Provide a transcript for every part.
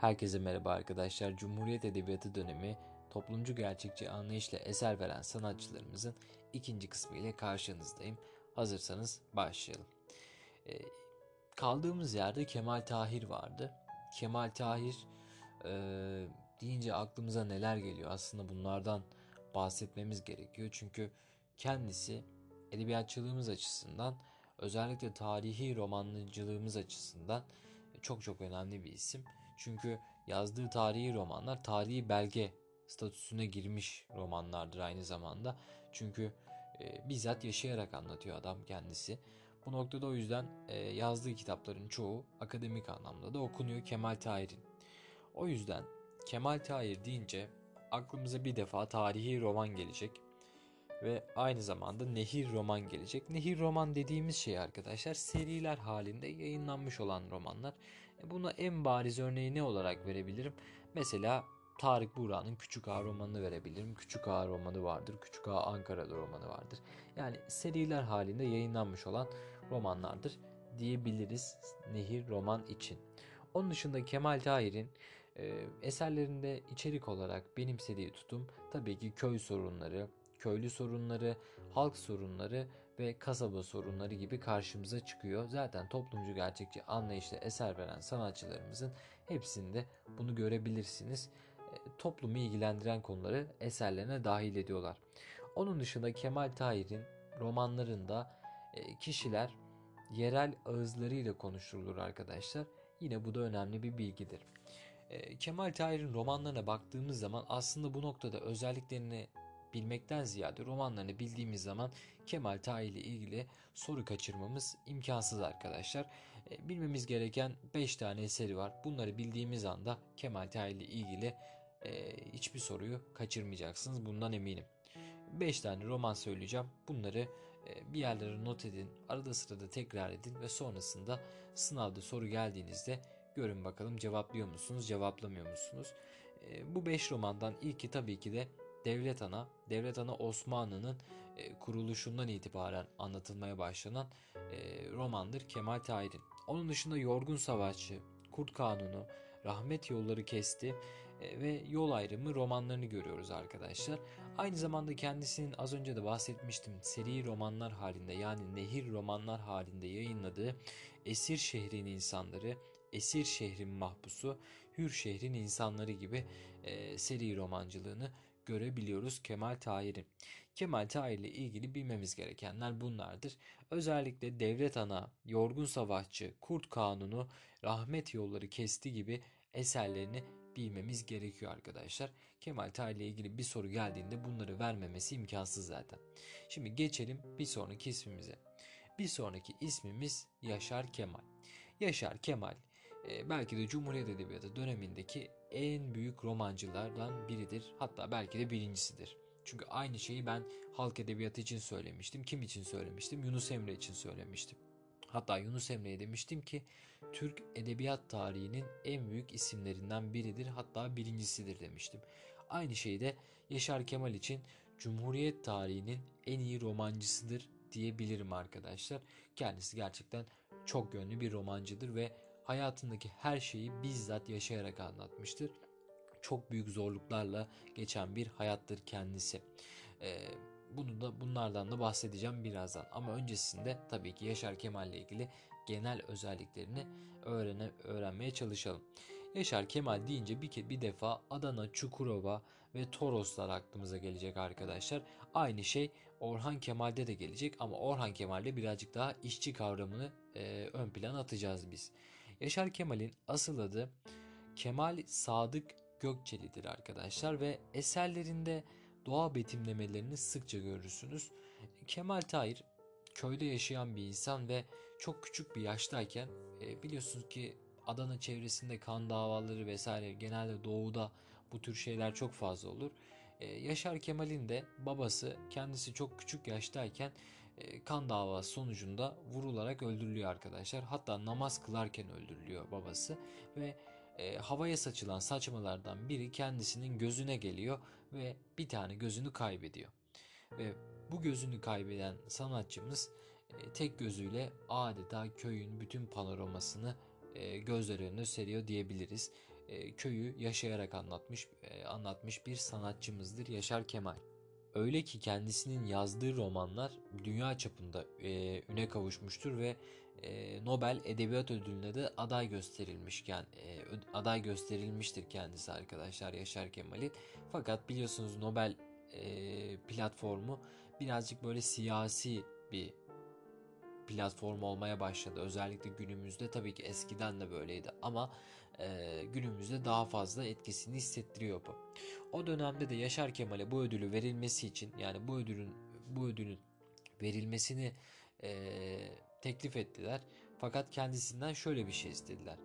Herkese merhaba arkadaşlar. Cumhuriyet Edebiyatı dönemi toplumcu gerçekçi anlayışla eser veren sanatçılarımızın ikinci kısmı ile karşınızdayım. Hazırsanız başlayalım. Ee, kaldığımız yerde Kemal Tahir vardı. Kemal Tahir e, deyince aklımıza neler geliyor? Aslında bunlardan bahsetmemiz gerekiyor. Çünkü kendisi edebiyatçılığımız açısından özellikle tarihi romancılığımız açısından çok çok önemli bir isim. Çünkü yazdığı tarihi romanlar tarihi belge statüsüne girmiş romanlardır aynı zamanda. Çünkü e, bizzat yaşayarak anlatıyor adam kendisi. Bu noktada o yüzden e, yazdığı kitapların çoğu akademik anlamda da okunuyor Kemal Tahir'in. O yüzden Kemal Tahir deyince aklımıza bir defa tarihi roman gelecek ve aynı zamanda Nehir roman gelecek. Nehir roman dediğimiz şey arkadaşlar seriler halinde yayınlanmış olan romanlar. E, buna en bariz örneği ne olarak verebilirim? Mesela Tarık Buğra'nın Küçük Ağa romanını verebilirim. Küçük Ağa romanı vardır. Küçük Ağa Ankara'da romanı vardır. Yani seriler halinde yayınlanmış olan romanlardır diyebiliriz Nehir roman için. Onun dışında Kemal Tahir'in e, eserlerinde içerik olarak benimsediği tutum tabii ki köy sorunları, köylü sorunları, halk sorunları ve kasaba sorunları gibi karşımıza çıkıyor. Zaten toplumcu gerçekçi anlayışla eser veren sanatçılarımızın hepsinde bunu görebilirsiniz. E, toplumu ilgilendiren konuları eserlerine dahil ediyorlar. Onun dışında Kemal Tahir'in romanlarında e, kişiler yerel ağızlarıyla konuşulur arkadaşlar. Yine bu da önemli bir bilgidir. E, Kemal Tahir'in romanlarına baktığımız zaman aslında bu noktada özelliklerini bilmekten ziyade romanlarını bildiğimiz zaman Kemal Tahir ile ilgili soru kaçırmamız imkansız arkadaşlar. E, bilmemiz gereken 5 tane eseri var. Bunları bildiğimiz anda Kemal Tahir ile ilgili e, hiçbir soruyu kaçırmayacaksınız. Bundan eminim. 5 tane roman söyleyeceğim. Bunları e, bir yerlere not edin. Arada sırada tekrar edin ve sonrasında sınavda soru geldiğinizde görün bakalım cevaplıyor musunuz, cevaplamıyor musunuz? Bu 5 romandan ilki tabii ki de Devlet Ana, Devlet Ana Osmanlı'nın e, kuruluşundan itibaren anlatılmaya başlanan e, romandır Kemal Tahir'in. Onun dışında Yorgun Savaşçı, Kurt Kanunu, Rahmet Yolları Kesti e, ve Yol Ayrımı romanlarını görüyoruz arkadaşlar. Aynı zamanda kendisinin az önce de bahsetmiştim seri romanlar halinde yani nehir romanlar halinde yayınladığı Esir Şehrin İnsanları, Esir Şehrin Mahpusu, Hür Şehrin İnsanları gibi e, seri romancılığını görebiliyoruz Kemal Tahir'in. Kemal Tahir ile ilgili bilmemiz gerekenler bunlardır. Özellikle Devlet Ana, Yorgun Savaşçı, Kurt Kanunu, Rahmet Yolları Kesti gibi eserlerini bilmemiz gerekiyor arkadaşlar. Kemal Tahir ile ilgili bir soru geldiğinde bunları vermemesi imkansız zaten. Şimdi geçelim bir sonraki ismimize. Bir sonraki ismimiz Yaşar Kemal. Yaşar Kemal e, belki de Cumhuriyet Edebiyatı dönemindeki en büyük romancılardan biridir. Hatta belki de birincisidir. Çünkü aynı şeyi ben halk edebiyatı için söylemiştim. Kim için söylemiştim? Yunus Emre için söylemiştim. Hatta Yunus Emre'ye demiştim ki Türk edebiyat tarihinin en büyük isimlerinden biridir hatta birincisidir demiştim. Aynı şeyi de Yaşar Kemal için Cumhuriyet tarihinin en iyi romancısıdır diyebilirim arkadaşlar. Kendisi gerçekten çok yönlü bir romancıdır ve hayatındaki her şeyi bizzat yaşayarak anlatmıştır. Çok büyük zorluklarla geçen bir hayattır kendisi. Ee, bunu da bunlardan da bahsedeceğim birazdan. Ama öncesinde tabii ki Yaşar Kemal ile ilgili genel özelliklerini öğrene, öğrenmeye çalışalım. Yaşar Kemal deyince bir, bir defa Adana, Çukurova ve Toroslar aklımıza gelecek arkadaşlar. Aynı şey Orhan Kemal'de de gelecek ama Orhan Kemal'de birazcık daha işçi kavramını e, ön plan atacağız biz. Yaşar Kemal'in asıl adı Kemal Sadık Gökçeli'dir arkadaşlar ve eserlerinde doğa betimlemelerini sıkça görürsünüz. Kemal Tahir köyde yaşayan bir insan ve çok küçük bir yaştayken e, biliyorsunuz ki Adana çevresinde kan davaları vesaire genelde doğuda bu tür şeyler çok fazla olur. Ee, Yaşar Kemal'in de babası kendisi çok küçük yaştayken e, kan davası sonucunda vurularak öldürülüyor arkadaşlar. Hatta namaz kılarken öldürülüyor babası ve e, havaya saçılan saçmalardan biri kendisinin gözüne geliyor ve bir tane gözünü kaybediyor. Ve bu gözünü kaybeden sanatçımız e, tek gözüyle adeta köyün bütün panoramasını e, gözler önüne seriyor diyebiliriz. e, köyü yaşayarak anlatmış e, anlatmış bir sanatçımızdır Yaşar Kemal. Öyle ki kendisinin yazdığı romanlar dünya çapında e, üne kavuşmuştur ve e, Nobel Edebiyat Ödülü'ne de aday gösterilmişken e, aday gösterilmiştir kendisi arkadaşlar Yaşar Kemal'in. Fakat biliyorsunuz Nobel e, platformu birazcık böyle siyasi bir platform olmaya başladı. Özellikle günümüzde tabii ki eskiden de böyleydi ama e, günümüzde daha fazla etkisini hissettiriyor bu. O dönemde de Yaşar Kemal'e bu ödülü verilmesi için yani bu ödülün bu ödülün verilmesini e, teklif ettiler. Fakat kendisinden şöyle bir şey istediler.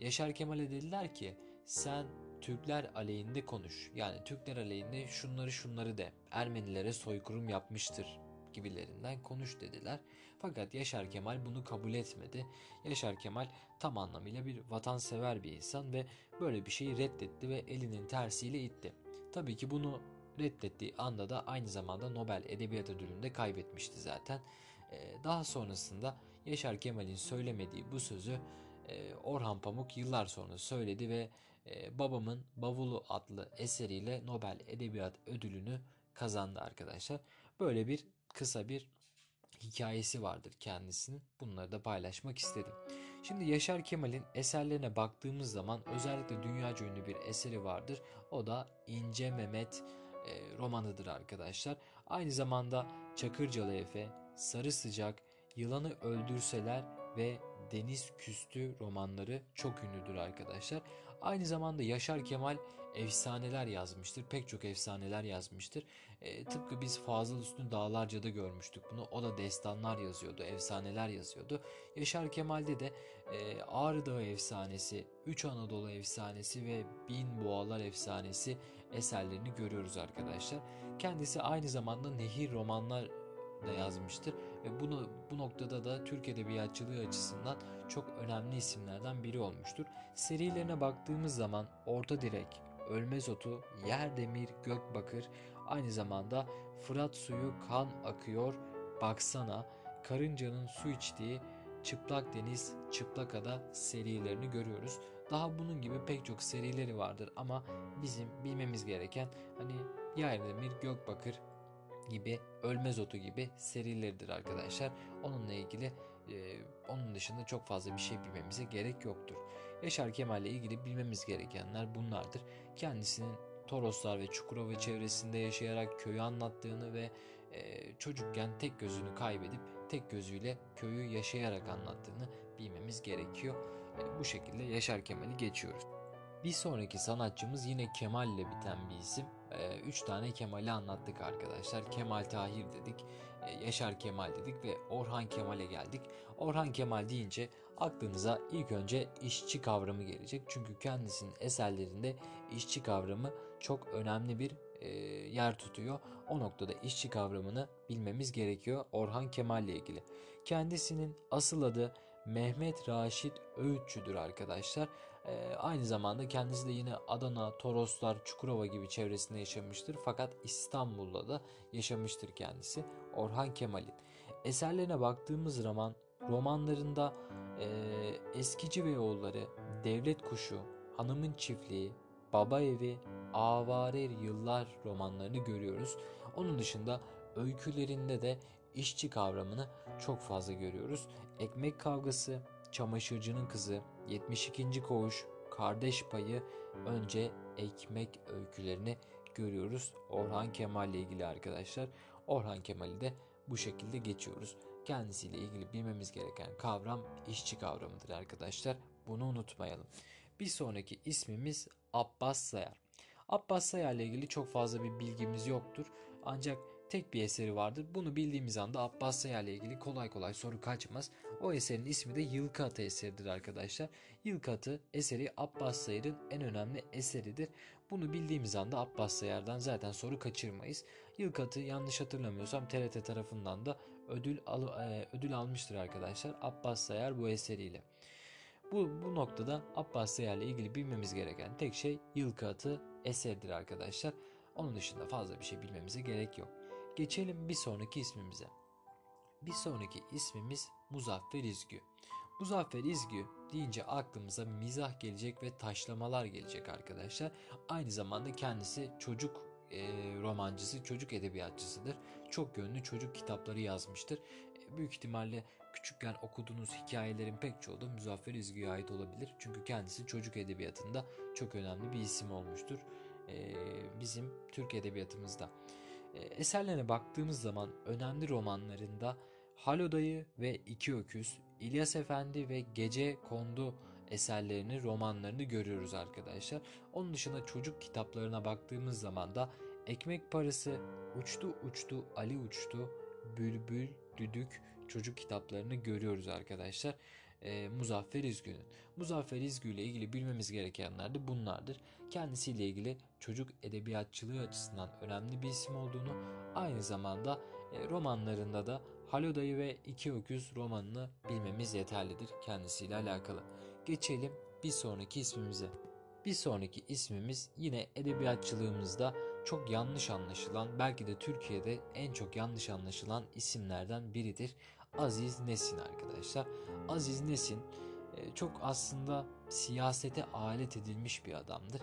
Yaşar Kemal'e dediler ki sen Türkler aleyhinde konuş. Yani Türkler aleyhinde şunları şunları de. Ermenilere soykırım yapmıştır gibilerinden konuş dediler. Fakat Yaşar Kemal bunu kabul etmedi. Yaşar Kemal tam anlamıyla bir vatansever bir insan ve böyle bir şeyi reddetti ve elinin tersiyle itti. Tabii ki bunu reddettiği anda da aynı zamanda Nobel Edebiyat Ödülünü de kaybetmişti zaten. Ee, daha sonrasında Yaşar Kemal'in söylemediği bu sözü e, Orhan Pamuk yıllar sonra söyledi ve e, Babamın Bavulu adlı eseriyle Nobel Edebiyat Ödülünü kazandı arkadaşlar. Böyle bir kısa bir hikayesi vardır kendisinin. Bunları da paylaşmak istedim. Şimdi Yaşar Kemal'in eserlerine baktığımız zaman özellikle dünyaca ünlü bir eseri vardır. O da İnce Mehmet e, romanıdır arkadaşlar. Aynı zamanda Çakırcalı Efe, Sarı Sıcak, Yılanı Öldürseler ve Deniz Küstü romanları çok ünlüdür arkadaşlar. Aynı zamanda Yaşar Kemal efsaneler yazmıştır. Pek çok efsaneler yazmıştır. E, tıpkı biz Fazıl Üstün Dağlarca'da görmüştük bunu. O da destanlar yazıyordu, efsaneler yazıyordu. Yaşar Kemal'de de e, Ağrı Dağı efsanesi, Üç Anadolu efsanesi ve Bin Boğalar efsanesi eserlerini görüyoruz arkadaşlar. Kendisi aynı zamanda nehir romanlar da yazmıştır ve bunu bu noktada da Türk edebiyatçılığı açısından çok önemli isimlerden biri olmuştur. Serilerine baktığımız zaman Orta Direk, Ölmez Otu, Yer Demir, Gök Bakır, aynı zamanda Fırat Suyu Kan Akıyor, Baksana, Karıncanın Su içtiği, Çıplak Deniz, Çıplak Ada serilerini görüyoruz. Daha bunun gibi pek çok serileri vardır ama bizim bilmemiz gereken hani Yer Demir, Gök Bakır, gibi, Ölmez Otu gibi serileridir arkadaşlar. Onunla ilgili e, onun dışında çok fazla bir şey bilmemize gerek yoktur. Yaşar Kemal ile ilgili bilmemiz gerekenler bunlardır. Kendisinin Toroslar ve Çukurova çevresinde yaşayarak köyü anlattığını ve e, çocukken tek gözünü kaybedip tek gözüyle köyü yaşayarak anlattığını bilmemiz gerekiyor. E, bu şekilde Yaşar Kemal'i geçiyoruz. Bir sonraki sanatçımız yine Kemal ile biten bir isim. 3 ee, tane Kemal'i anlattık arkadaşlar. Kemal Tahir dedik, e, Yaşar Kemal dedik ve Orhan Kemal'e geldik. Orhan Kemal deyince aklınıza ilk önce işçi kavramı gelecek. Çünkü kendisinin eserlerinde işçi kavramı çok önemli bir e, yer tutuyor. O noktada işçi kavramını bilmemiz gerekiyor Orhan Kemal ile ilgili. Kendisinin asıl adı Mehmet Raşit Öğütçü'dür arkadaşlar. Ee, aynı zamanda kendisi de yine Adana, Toroslar, Çukurova gibi çevresinde yaşamıştır. Fakat İstanbul'da da yaşamıştır kendisi Orhan Kemal'in. Eserlerine baktığımız zaman romanlarında e, Eskici ve Oğulları, Devlet Kuşu, Hanımın Çiftliği, Baba Evi, Avare Yıllar romanlarını görüyoruz. Onun dışında öykülerinde de işçi kavramını çok fazla görüyoruz. Ekmek kavgası, çamaşırcının kızı, 72. koğuş, kardeş payı, önce ekmek öykülerini görüyoruz. Orhan Kemal ile ilgili arkadaşlar. Orhan Kemal'i de bu şekilde geçiyoruz. Kendisiyle ilgili bilmemiz gereken kavram işçi kavramıdır arkadaşlar. Bunu unutmayalım. Bir sonraki ismimiz Abbas Sayar. Abbas Sayar ile ilgili çok fazla bir bilgimiz yoktur. Ancak tek bir eseri vardır. Bunu bildiğimiz anda Abbas Sayar ile ilgili kolay kolay soru kaçmaz. O eserin ismi de Yılkı Atı eseridir arkadaşlar. Yılkı Atı eseri Abbas Sayar'ın en önemli eseridir. Bunu bildiğimiz anda Abbas Sayar'dan zaten soru kaçırmayız. Yılkı Atı yanlış hatırlamıyorsam TRT tarafından da ödül al, e, ödül almıştır arkadaşlar. Abbas Sayar bu eseriyle. Bu, bu noktada Abbas Sayar ile ilgili bilmemiz gereken tek şey Yılkı Atı eseridir arkadaşlar. Onun dışında fazla bir şey bilmemize gerek yok. Geçelim bir sonraki ismimize. Bir sonraki ismimiz Muzaffer İzgü. Muzaffer İzgü deyince aklımıza mizah gelecek ve taşlamalar gelecek arkadaşlar. Aynı zamanda kendisi çocuk e, romancısı, çocuk edebiyatçısıdır. Çok yönlü çocuk kitapları yazmıştır. E, büyük ihtimalle küçükken okuduğunuz hikayelerin pek çoğu da Muzaffer İzgi'ye ait olabilir. Çünkü kendisi çocuk edebiyatında çok önemli bir isim olmuştur. E, bizim Türk edebiyatımızda. E, eserlerine baktığımız zaman önemli romanlarında Halodayı ve İki Öküz, İlyas Efendi ve Gece Kondu eserlerini, romanlarını görüyoruz arkadaşlar. Onun dışında çocuk kitaplarına baktığımız zaman da Ekmek Parası, Uçtu Uçtu Ali Uçtu, Bülbül, Düdük çocuk kitaplarını görüyoruz arkadaşlar. E, Muzaffer İzgü'nün. Muzaffer İzgü ile ilgili bilmemiz gerekenler de bunlardır. Kendisiyle ilgili çocuk edebiyatçılığı açısından önemli bir isim olduğunu, aynı zamanda e, romanlarında da Halodayı ve İki Öküz romanını bilmemiz yeterlidir kendisiyle alakalı. Geçelim bir sonraki ismimize. Bir sonraki ismimiz yine edebiyatçılığımızda çok yanlış anlaşılan, belki de Türkiye'de en çok yanlış anlaşılan isimlerden biridir. Aziz Nesin arkadaşlar. Aziz Nesin e, çok aslında siyasete alet edilmiş bir adamdır.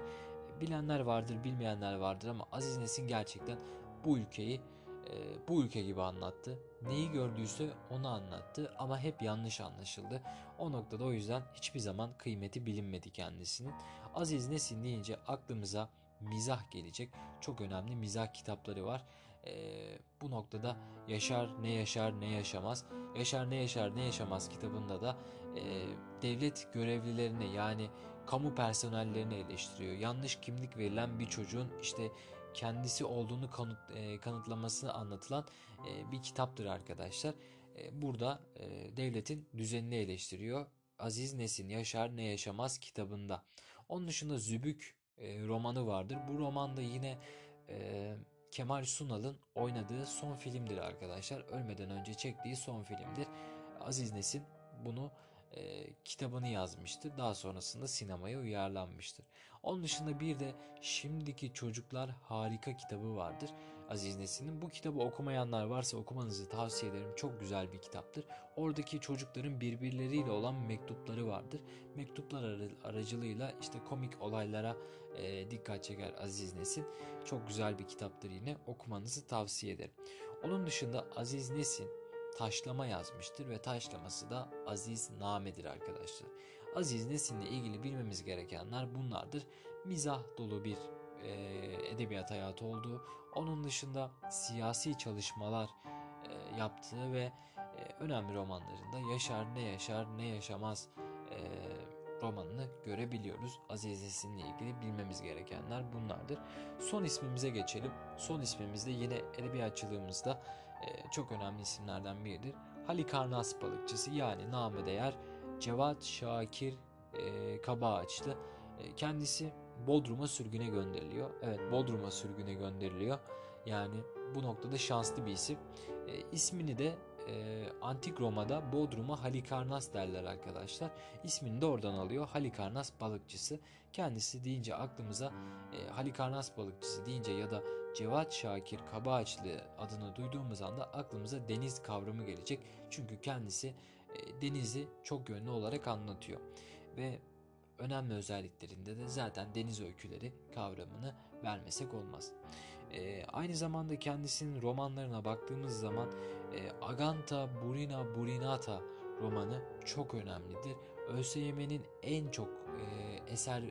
Bilenler vardır, bilmeyenler vardır ama Aziz Nesin gerçekten bu ülkeyi e, bu ülke gibi anlattı. Neyi gördüyse onu anlattı ama hep yanlış anlaşıldı. O noktada o yüzden hiçbir zaman kıymeti bilinmedi kendisinin. Aziz Nesin deyince aklımıza mizah gelecek. Çok önemli mizah kitapları var. Ee, bu noktada Yaşar ne yaşar ne yaşamaz. Yaşar ne yaşar ne yaşamaz kitabında da e, devlet görevlilerini yani kamu personellerini eleştiriyor. Yanlış kimlik verilen bir çocuğun işte kendisi olduğunu kanıt, e, kanıtlamasını anlatılan e, bir kitaptır arkadaşlar. E, burada e, devletin düzenini eleştiriyor. Aziz Nesin Yaşar Ne Yaşamaz kitabında. Onun dışında Zübük e, romanı vardır. Bu romanda yine e, Kemal Sunal'ın oynadığı son filmdir arkadaşlar. Ölmeden önce çektiği son filmdir. Aziz Nesin bunu e, kitabını yazmıştır. Daha sonrasında sinemaya uyarlanmıştır. Onun dışında bir de Şimdiki Çocuklar Harika kitabı vardır. Aziz Nesin'in. Bu kitabı okumayanlar varsa okumanızı tavsiye ederim. Çok güzel bir kitaptır. Oradaki çocukların birbirleriyle olan mektupları vardır. Mektuplar aracılığıyla işte komik olaylara e, dikkat çeker Aziz Nesin. Çok güzel bir kitaptır yine. Okumanızı tavsiye ederim. Onun dışında Aziz Nesin taşlama yazmıştır ve taşlaması da Aziz Name'dir arkadaşlar. Aziz Nesin'le ilgili bilmemiz gerekenler bunlardır. Mizah dolu bir e, edebiyat hayatı olduğu, onun dışında siyasi çalışmalar e, yaptığı ve e, önemli romanlarında Yaşar ne yaşar ne yaşamaz e, romanını görebiliyoruz. Aziz Nesin'le ilgili bilmemiz gerekenler bunlardır. Son ismimize geçelim. Son ismimiz de yine edebiyatçılığımızda çok önemli isimlerden biridir. Halikarnas balıkçısı yani namı değer Cevat Şakir e, Kabaağaçlı. E, kendisi Bodrum'a sürgüne gönderiliyor. Evet Bodrum'a sürgüne gönderiliyor. Yani bu noktada şanslı bir isim. E, ismini de e, Antik Roma'da Bodrum'a Halikarnas derler arkadaşlar. İsmini de oradan alıyor. Halikarnas balıkçısı. Kendisi deyince aklımıza e, Halikarnas balıkçısı deyince ya da Cevat Şakir Kabaağaçlı adını duyduğumuz anda aklımıza deniz kavramı gelecek. Çünkü kendisi e, denizi çok yönlü olarak anlatıyor. Ve önemli özelliklerinde de zaten deniz öyküleri kavramını vermesek olmaz. E, aynı zamanda kendisinin romanlarına baktığımız zaman e, Aganta Burina Burinata romanı çok önemlidir. ÖSYM'nin en çok e, eser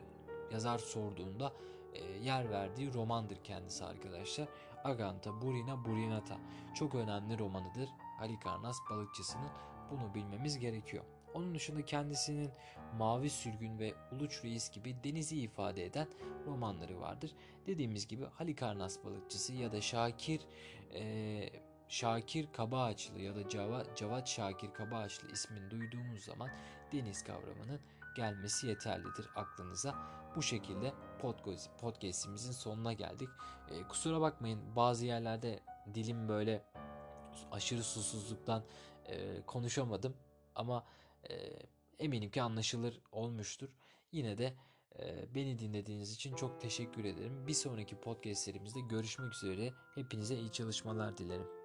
yazar sorduğunda e, yer verdiği romandır kendisi arkadaşlar. Aganta Burina Burinata çok önemli romanıdır. Halikarnas balıkçısının bunu bilmemiz gerekiyor. Onun dışında kendisinin Mavi Sürgün ve Uluç Reis gibi denizi ifade eden romanları vardır. Dediğimiz gibi Halikarnas balıkçısı ya da Şakir e, Şakir Kabaağaçlı ya da Cavat, Cavat Şakir Kabaağaçlı ismini duyduğumuz zaman deniz kavramının gelmesi yeterlidir aklınıza. Bu şekilde podcast, podcastimizin sonuna geldik. E, kusura bakmayın bazı yerlerde dilim böyle aşırı susuzluktan e, konuşamadım ama eminim ki anlaşılır olmuştur. Yine de beni dinlediğiniz için çok teşekkür ederim. Bir sonraki podcastlerimizde görüşmek üzere. Hepinize iyi çalışmalar dilerim.